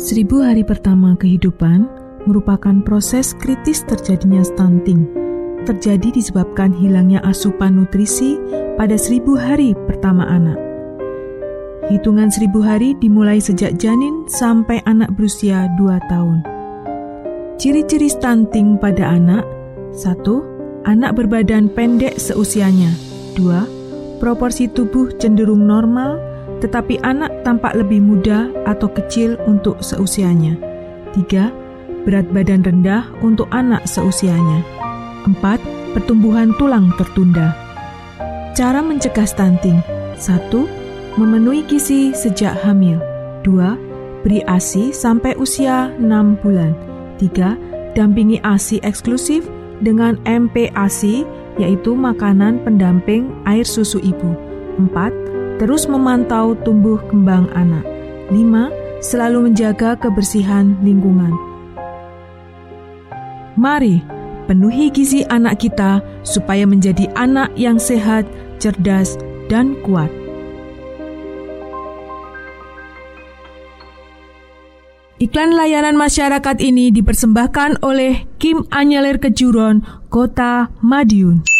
Seribu hari pertama kehidupan merupakan proses kritis terjadinya stunting. Terjadi disebabkan hilangnya asupan nutrisi pada seribu hari pertama anak. Hitungan seribu hari dimulai sejak janin sampai anak berusia 2 tahun. Ciri-ciri stunting pada anak 1. Anak berbadan pendek seusianya 2. Proporsi tubuh cenderung normal tetapi anak tampak lebih muda atau kecil untuk seusianya. 3. Berat badan rendah untuk anak seusianya. 4. Pertumbuhan tulang tertunda. Cara mencegah stunting 1. Memenuhi gizi sejak hamil 2. Beri ASI sampai usia 6 bulan 3. Dampingi ASI eksklusif dengan MPASI yaitu makanan pendamping air susu ibu 4 Terus memantau tumbuh kembang anak. 5. Selalu menjaga kebersihan lingkungan. Mari penuhi gizi anak kita supaya menjadi anak yang sehat, cerdas, dan kuat. Iklan layanan masyarakat ini dipersembahkan oleh Kim Anyelir Kejuron, Kota Madiun.